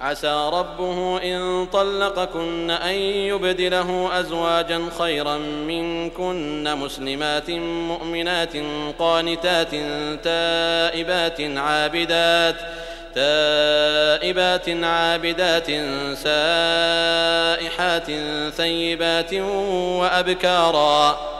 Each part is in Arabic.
عسى ربه إن طلقكن أن يبدله أزواجا خيرا منكن مسلمات مؤمنات قانتات تائبات عابدات تائبات عابدات سائحات ثيبات وأبكارا.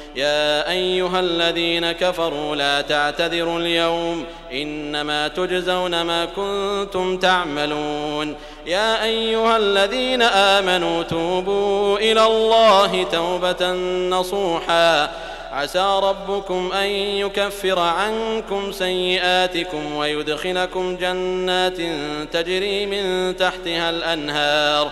يا أيها الذين كفروا لا تعتذروا اليوم إنما تجزون ما كنتم تعملون. يا أيها الذين آمنوا توبوا إلى الله توبة نصوحا. عسى ربكم أن يكفر عنكم سيئاتكم ويدخلكم جنات تجري من تحتها الأنهار.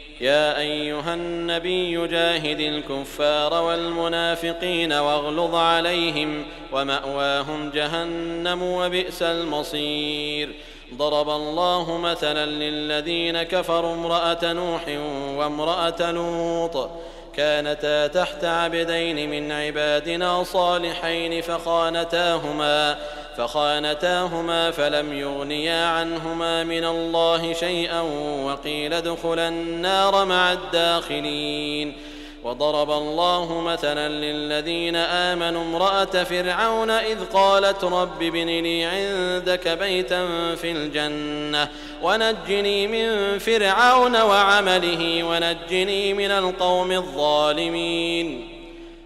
يا أيها النبي جاهد الكفار والمنافقين واغلظ عليهم ومأواهم جهنم وبئس المصير. ضرب الله مثلا للذين كفروا امرأة نوح وامرأة لوط. كانتا تحت عبدين من عبادنا صالحين فخانتاهما. فخانتاهما فلم يغنيا عنهما من الله شيئا وقيل ادخلا النار مع الداخلين. وضرب الله مثلا للذين آمنوا امرأة فرعون إذ قالت رب ابن لي عندك بيتا في الجنة ونجني من فرعون وعمله ونجني من القوم الظالمين.